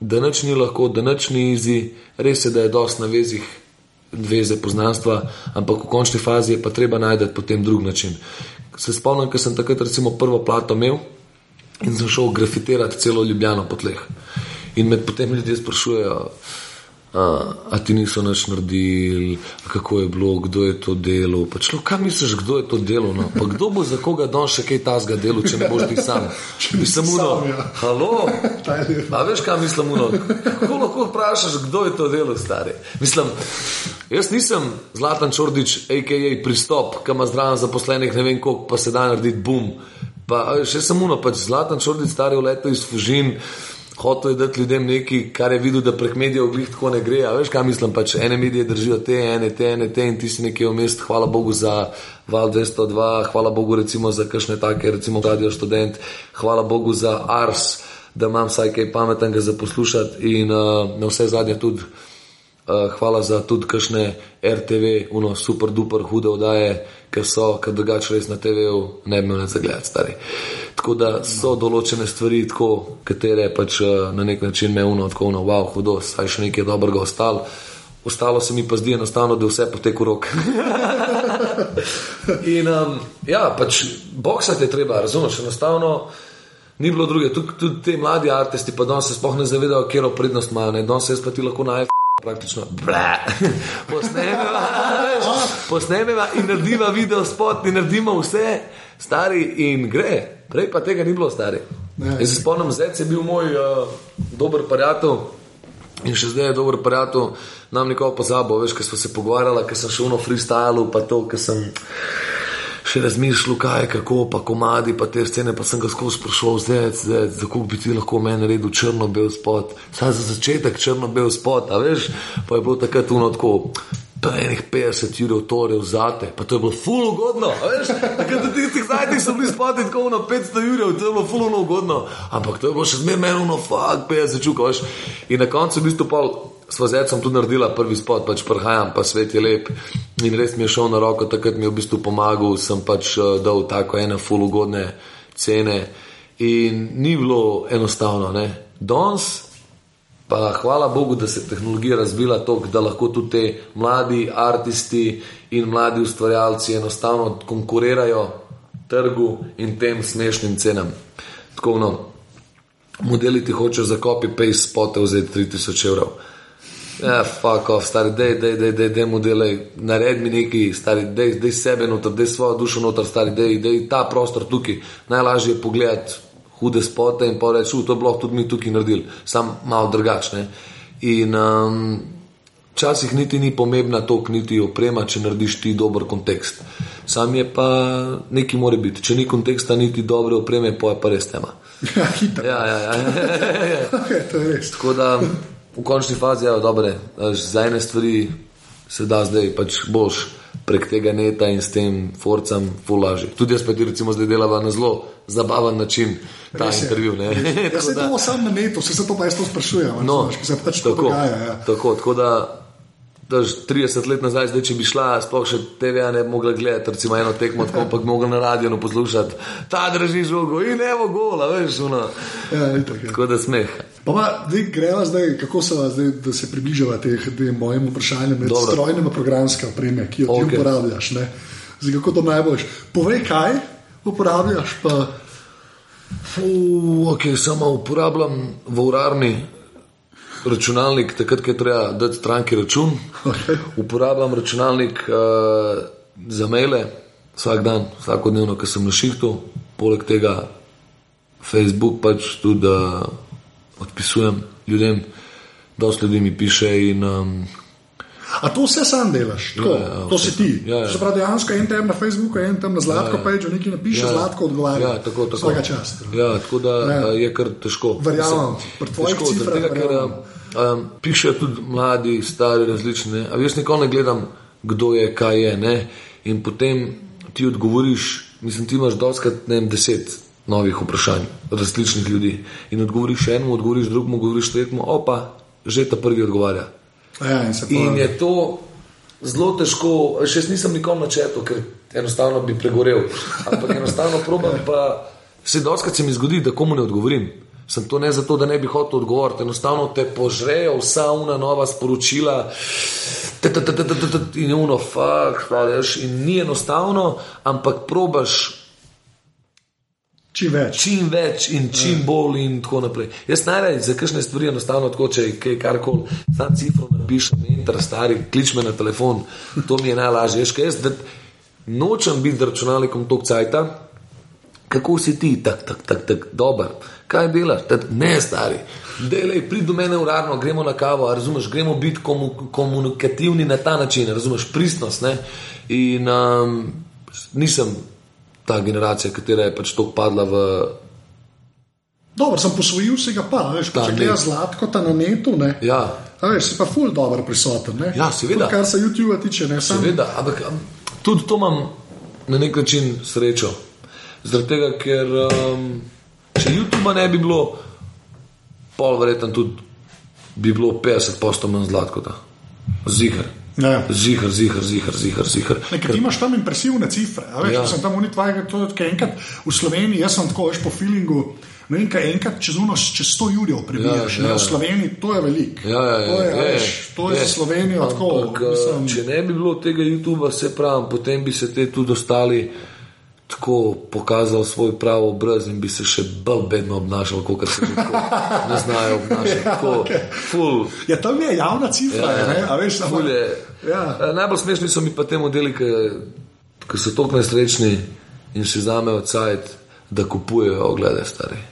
da nič ni lahko, da nič ni izi, res je, da je dost na vezih veze poznanstva, ampak v končni fazi je pa treba najti potem drug način. Se spomnim, ker sem takrat recimo prvo plato imel in sem šel grafitirati celo Ljubljano po tleh. In med potem ljudje sprašujejo, a, a ti niso nič naredili, kako je bilo, kdo je to delo. Pa člo, kaj misliš, kdo je to delo? No? Pa kdo bo za koga don še kaj tasga delo, če ne boš ti sam? Če bi samo uno, ja. halo, a veš, kaj mislim uno? Kako lahko vprašaš, kdo je to delo, stari? Mislim, jaz nisem Zlatan Čordič, a.k.a. pristop, kam ima zdraven zaposlenih, ne vem koliko, pa se da narediti bum. Pa še samo uno, pač Zlatan Čordič, stari v letu iz Fužin hotel je dati ljudem nekaj, kar je videl, da prek medijev glih tako ne gre. A veš, kaj mislim, pač ene medije držijo te, ene te, ene te in ti si nekje vmes, hvala Bogu za Val 202, hvala Bogu recimo za kakšne take, recimo Radio Student, hvala Bogu za Ars, da imam vsaj kaj pametnega za poslušati in uh, na vse zadnje tudi. Uh, hvala za tudi kakšne RTV, uno super duper hude oddaje, ker so, ker drugače res na TV-u ne bi imeli za gledati stari. Tako da so določene stvari, tako, katere pač uh, na nek način me uno, tako uno, wow, hudo, saj še nekaj dobrega ostalo. Ostalo se mi pa zdi enostavno, da vse poteka v rok. In um, ja, pač boksati je treba, razumeti, enostavno ni bilo druge. Tudi, tudi ti mladi artisti pa danes se sploh ne zavedajo, kje je prednost imajo. Danes se jaz pa ti lahko najprej praktično posnemeva, posnemeva in naredimo video spot, in naredimo vse, stari in gre. Prej pa tega ni bilo, stari. Jaz se spomnim, zdaj je bil moj uh, dober prijatelj. In še zdaj je dobro prijatelj, nam nikoli pozabo, veš, ker smo se pogovarjali, ker sem šel na freestyle, pa to, ker sem še razmišljal, kaj je, kako pa komadi, pa te scene, pa sem ga skozi sprašoval, zdaj, zdaj, koliko bi ti lahko meni naredil črno-bel spot, saj za začetek črno-bel spot, a veš, pa je bilo takrat tuno tako. Pa enih 50 ur torej vzate, pa to je bilo fulno ugodno. Takrat ti ti zdaj so bili spati tako na 500 ur, to je bilo fulno ugodno. Ampak to je bilo še zmerno, no, fuck, 50 čuka, veš. In na koncu v bistvu pa sva z Edsom tudi naredila prvi spot, pač prihajam, pa svet je lep in res mi je šel na roko, takrat mi je v bistvu pomagal, sem pač uh, dal tako ene fulugodne cene in ni bilo enostavno. Ne. Danes pa hvala Bogu, da se je tehnologija razvila tako, da lahko tudi te mladi umetniki in mladi ustvarjalci enostavno konkurirajo trgu in tem smešnim cenam. Tako no, modeli ti hočejo za copy-paste spote vzeti 3000 evrov. Ja, fuck off, stari, dej, dej, dej, dej, dej modele, naredi mi neki, stari, dej, dej sebe noter, dej svojo dušo noter, stari, dej, dej ta prostor tukaj. Najlažje je pogledati hude spote in pa reči, to je bilo tudi mi tukaj naredili, sam malo drugačne. In um, včasih niti ni pomembna to, niti oprema, če narediš ti dober kontekst. Sam je pa nekaj mora biti. Če ni konteksta, niti dobre opreme, pa je pa res tema. Ja, hitro. Ja, ja, ja. okay, to je res. Tako da v končni fazi je dobre, za ene stvari se da zdaj pač boš prek tega neta in s tem forcem fulaži. Tudi jaz pa ti recimo zdaj delava na zelo zabaven način ta Res intervju. Ja, se to samo na netu, se to pa jaz to sprašujem. No, se pač tako, dogaja, ja. tako, tako da. 30 let nazaj, zdaj, če bi šla, sploh še TV-a ne bi mogla gledati, recimo eno tekmo, tako pa bi mogla na radiju poslušati, ta drži žogo in ne bo gola, veš, ono. Ja, tako, tako da smeh. Pa pa, zdaj greva zdaj, kako se vas zdaj, da se približava teh mojim vprašanjem med Dobro. strojnimi programske opreme, ki jo okay. ti uporabljaš, ne? Zdaj, kako to najboljš? Povej, kaj uporabljaš, pa... Fuh, ok, samo uporabljam v urarni računalnik, takrat, ko je treba dati stranki račun. Okay. Uporabljam računalnik uh, za maile, vsak dan, vsakodnevno, ko sem na šihtu, poleg tega Facebook pač tudi uh, odpisujem ljudem, dosta ljudi mi piše. In, um, A to vse sam delaš, tako, ja, ja, to si ti. Ja, ja. Pravi, dejansko en tam na Facebooku, en tam na Zlatko, pa če nekaj napiše, ja, Zlatko odgovarja. Ja, tako, tako. Vsaka čast. Ja, tako da ja. je kar težko. Verjamem, pri tvojih cifrah. Um, pišejo tudi mladi, stari, različni. Jaz nikoli ne gledam, kdo je, kaj je. Ne? In potem ti odgovoriš, mislim, ti imaš doskrat ne vem, deset novih vprašanj, različnih ljudi. In odgovoriš enemu, odgovoriš drugemu, odgovoriš tretjemu, opa, že ta prvi odgovarja. Ja, in, in je to zelo težko, še nisem nikoli načetil, ker enostavno bi pregorel. Ampak enostavno probam, pa se doskrat se mi zgodi, da komu ne odgovorim. Sem to ne zato, da ne bi hotel odgovoriti, enostavno te požrejo vsa una nova sporočila, in je uno, fuk, veš, in ni enostavno, ampak probaš. Čim več. čim več in čim ja. bolj, in tako naprej. Jaz najraje za kakšne stvari enostavno tako, če kaj karkoli, ta cifra napišem, enter, stari, klič me na telefon, to mi je najlažje. Jaz, jaz nočem biti računalnikom tog cajta, kako si ti, tako, tako, tako, tak, dober kaj delaš, ne stari. Delej, prid do mene urarno, gremo na kavo, razumeš, gremo biti komu, komunikativni na ta način, razumeš, pristnost. Ne? In um, nisem ta generacija, katera je pač to padla v. Dobro, sem posvojil se ga pa, veš, če gledaš zlatko ta na netu. Ne? Ja. A veš, si pa ful dobro prisoten. Ne? Ja, seveda. Tudi, kar se YouTube tiče, ne samo. Seveda, ampak tudi to imam na nek način srečo. Zaradi tega, ker. Um, Če YouTube ne bi bilo, pol verjetno tudi bi bilo 50% manj zlato. Zihar. Ja. Zihar, zihar, zihar, zihar. zihar. Nekaj ti imaš tam impresivne cifre. Veš, ja. sem tam unitvajal, to je enkrat v Sloveniji, jaz sem tako veš po feelingu. No, in kaj enkrat čez uno, čez 100 jurjev prebijaš, ja, ja. v Sloveniji, to je veliko. Ja, ja, ja, to je, je, veš, to je, je za Slovenijo tako. Mislim... Če ne bi bilo tega YouTube, se pravi, potem bi se te tudi ostali tako pokazal svoj pravi obraz in bi se še bolj bedno obnašal, kot se lahko ne znajo obnašati. Tako, okay. Ja, tam je javna cifra, ja, ne, a veš, samo. Ja. Eh, najbolj smešni so mi pa te modeli, ki so tako nesrečni in si zamejo cajt, da kupujejo oglede stari.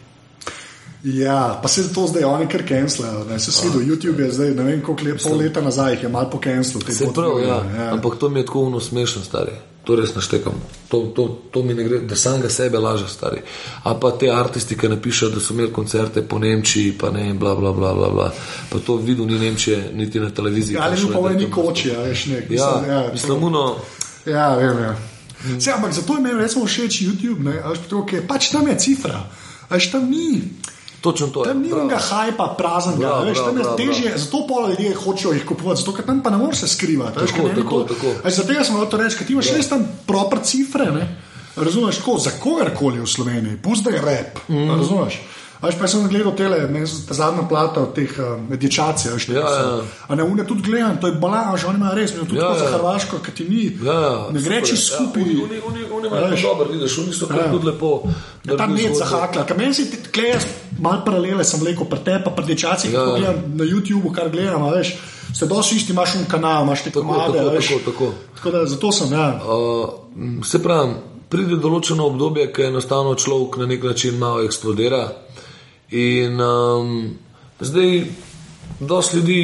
Ja, pa se to zdaj oni kar cancelajo. Se vsi do YouTube je zdaj, ne vem koliko let, pol leta nazaj, je malo po cancelu. Se pravi, ja. ja. Ampak to mi je tako smešno, stari to res naštekam. To, to, to mi ne gre, da sam ga sebe laže, stari. A pa te aristi, ki napišejo, da so imeli koncerte po Nemčiji, pa ne, bla, bla, bla, bla, bla. Pa to videl ni Nemčije, niti na televiziji. Ali pa pa ni koči, a veš nek. Ja, ja, mislim, uno. Ja, vem, ja. Hmm. Se, ampak zato je meni recimo všeč YouTube, ne, ali to, pač tam je cifra, ali pa tam ni. Točno to je. Tam ni nekega hajpa, praznega, veš, tam je težje, zato pol ljudje hočejo jih kupovati, zato ker tam pa ne moreš se skrivati. Tako, tako, to- tako. A Zaradi tega sem hotel reči, ker ti imaš res tam proper cifre, ne? razumeš, tako za kogarkoli v Sloveniji, pusti rep, mm. razumeš. A Veš, pa sem gledal tele, ne, zadnja plata od teh uh, dječacij, veš, Ja, ja. A ne, une tudi gledam, to je balans, že oni imajo res, mi tudi Ja, ja, za ja. Hrvaško, ki ti ni, Ja, ja, ne gre čez ja. skupaj. Oni, oni, imajo dobro, vidiš, oni so Ja. tudi lepo. Ja, ta med zahakla, ker meni si ti tkle, malo paralele sem rekel, pri tebi, pa pri dečacih, Ja, ja, ja. gledam na YouTubu, kar gledam, veš, ste dosti isti, imaš un kanal, imaš te Tako, komade, tako, veš. tako, tako. tako da zato sem, ja. Uh, se pravi, pride določeno obdobje, ki enostavno človek na nek način malo eksplodira. In um, zdaj, dosti ljudi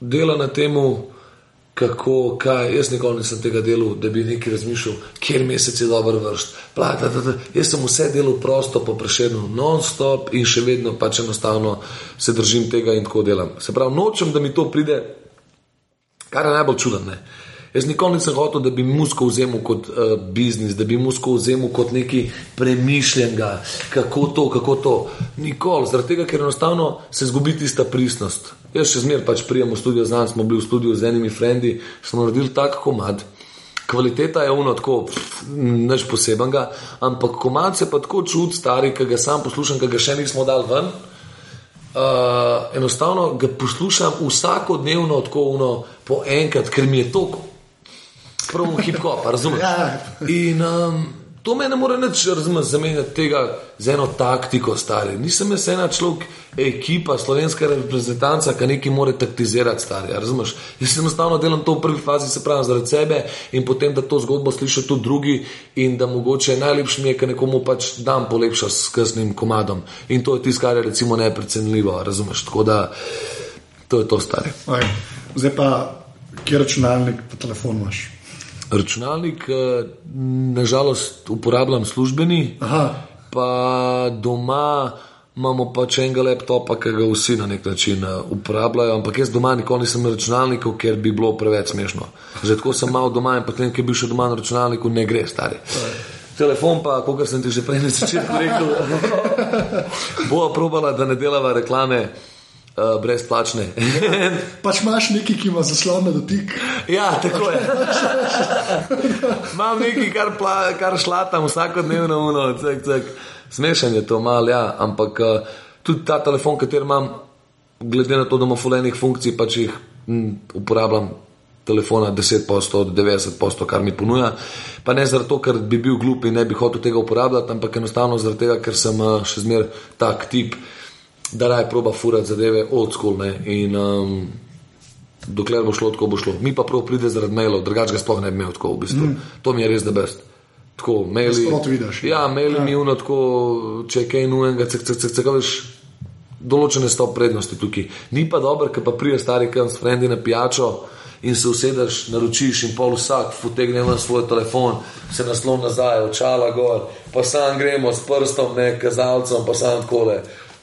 dela na tem, kako, kaj. Jaz nikoli nisem tega delal, da bi nekaj razmišljal, kjer mesec je dober vrst. Bla, da, da, da. Jaz sem vse delal prosto, po prešednu, non-stop in še vedno pač enostavno se držim tega in tako delam. Se pravi, nočem, da mi to pride Kar je najbolj čudno. Jaz nikoli nisem hotel, da bi musko vzel kot uh, biznis, da bi musko vzel kot nekaj premišljenega, kako to, kako to. Nikoli, zaradi tega, ker enostavno se zgubi tista pristnost. Jaz še zmeraj pač prijem v studio, znam, smo bili v studiu z enimi frendi, smo naredili tak komad. Kvaliteta je uno tako, neč posebenega, ampak komad se pa tako čud, stari, ki ga sam poslušam, ki ga še nismo dali ven. Uh, enostavno ga poslušam vsakodnevno, tako uno, po enkrat, ker mi je to prav hip-hop, razumete? Ja. In um, to me ne more več razumeti, zamenjati tega z eno taktiko, stari. Nisem jaz ena človek, ekipa, slovenska reprezentanca, ki nekaj more taktizirati, stari. Razumeš? Jaz enostavno delam to v prvi fazi, se pravi, zaradi sebe in potem, da to zgodbo slišijo tudi drugi in da mogoče najlepše mi je, ker nekomu pač dan polepša s kasnim komadom. In to je tisto, kar je recimo neprecenljivo, razumeš? Tako da to je to, stari. Oj, Zdaj pa, kje računalnik pa telefon imaš? Računalnik, eh, nažalost, uporabljam službeni, Aha. pa doma imamo pač enega laptopa, ki ga vsi na nek način eh, uporabljajo, ampak jaz doma nikoli nisem na računalniku, ker bi bilo preveč smešno. Že tako sem mal doma in potem, ki bi še doma na računalniku, ne gre, stari. Telefon pa, kot sem ti že prej na začetku rekel, bo probala, da ne delava reklame uh, brezplačne. Pač imaš neki, ki ima zaslon na dotik. Ja, tako je. Imam nekaj, kar, pla, kar šlatam vsakodnevno, uno, cek, cek. smešen je to mal, ja, ampak uh, tudi ta telefon, kater imam, glede na to, da ima fulejnih funkcij, pač jih m, uporabljam. Telefona 10% od 90%, kar mi ponuja. Pa ne zato, ker bi bil glup in ne bi hotel tega uporabljati, ampak enostavno zato, ker sem uh, še zmeraj tak tip, da raj proba furati zadeve old school. Ne? In um, dokler bo šlo, tako bo šlo. Mi pa prav pride zaradi mailov, drugače ga sploh ne bi imel tako v bistvu. Mm. To mi je res da best. Tako, maili. Vidiš. Ja, maili ja. mi uno tako, če je kaj nujenega, cek, cek, cek, cek, veš, določene sto prednosti tukaj. Ni pa dobro, ker pa prije stari kam s frendi na pijačo in se usedeš, naročiš in pol vsak potegne na svoj telefon, se naslon nazaj, očala gor, pa sam gremo s prstom, ne kazalcem, pa sam takole.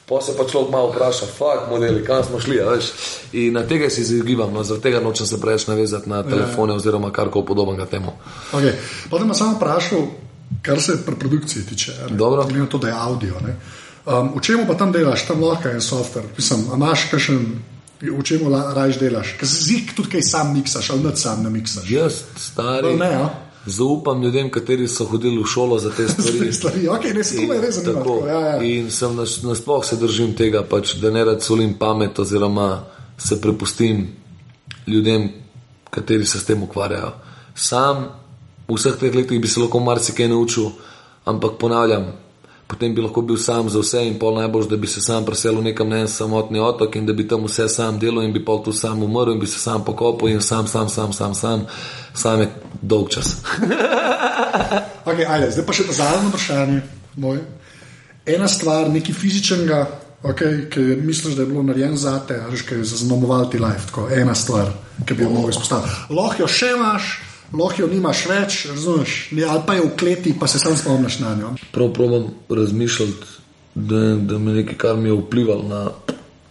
Pa se pa človek malo vpraša, fakt modeli, kam smo šli, veš. In na tega se izogibam, no, zaradi tega nočem se preveč navezati na telefone oziroma karkoli podobnega temu. Okay. Potem me samo vprašal, kar se pri produkciji tiče. Glede na to, da je audio. ne. Um, v čemu pa tam delaš, tam lahko je softver? Mislim, imaš kakšen, v čemu la- rajš delaš? Zik tudi kaj sam miksaš, ali nad sam ne miksaš. Jaz, stari, Bolj ne, ja. Zaupam ljudem, kateri so hodili v šolo za te stvari. Stvari, okay, ne, se me res zanima. Tako, tako, Ja, ja. In sem nas- nasploh se držim tega, pač, da ne rad solim pamet, oziroma se prepustim ljudem, kateri se s tem ukvarjajo. Sam v vseh teh letih bi se lahko marsikaj naučil, ampak ponavljam, potem bi lahko bil sam za vse in pol najbolj, da bi se sam preselil nekam na en samotni otok in da bi tam vse sam delal in bi pol tu sam umrl in bi se sam pokopal in sam, sam, sam, sam, sam, sam je dolg čas. Okay, ajde, zdaj pa še zadnje vprašanje. Moj. Ena stvar, nekaj fizičnega, okay, ki misliš, da je bilo narejeno za te, ali že je zaznamoval ti life. Tako, ena stvar, ki bi jo lahko izpostavil. Lahko jo še imaš, lahko jo nimaš več, razumeš, ne, ali pa je v kleti, pa se sam spomniš na njo. Prav probam razmišljati, da, da me nekaj, kar mi je vplivalo na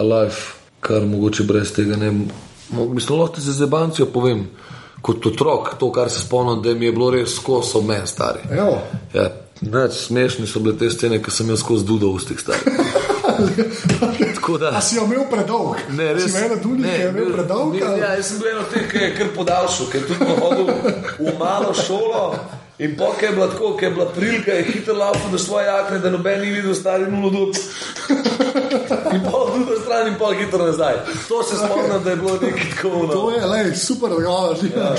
life, kar mogoče brez tega ne bi. Mislim, lahko ti za zebancijo povem, kot otrok, to, kar se spomnim, da mi je bilo res skozi meni, stari. Evo, Ja, neč, smešni so bile te scene, ki sem jaz skozi dudo v ustih stari. Da. A si jo imel predolg? Ne, res. Si imel tudi, ki je imel predolg? Ne, ja, jaz sem bil eno teh, ki je kar podaljšal, ki je tudi hodil v malo šolo. In po kaj je bila tako, ki je bila prilika, je hitro laufal do svoje jakne, da noben ni videl stari nulo dub. In pol drugo stran in pol hitro nazaj. To se spomnim, da je bilo nekaj tako. To No. je, lej, super, ga Ja.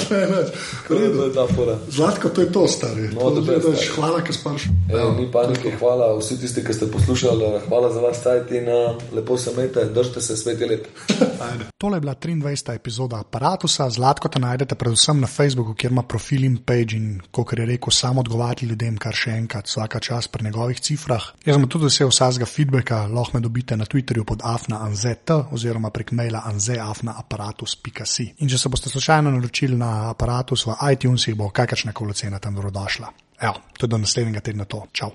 To je bila ta fora. Zlatko, to je to, stari. No, To best, daš, stari. hvala, ker spaš. Ej, ni panike, hvala vsi tisti, ki ste poslušali, hvala za vaš cajt in uh, lepo se imejte, držite se, svet je lep. Tole je bila 23. epizoda aparata. Zlatko te najdete predvsem na Facebooku, kjer ima profil in page in, kot je rekel, samo odgovarjati ljudem, kar še enkrat, vsaka čas pri njegovih cifrah. Jaz sem tudi vesel vsakega feedbacka, lahko me dobite na Twitterju pod afnaanzet oziroma prek maila anzeafnaaparatus.si. In če se boste slučajno naročili na aparatus v iTunesih, bo kakršna koli cena tam dobrodošla. Evo, to je do naslednjega tedna to. Čau.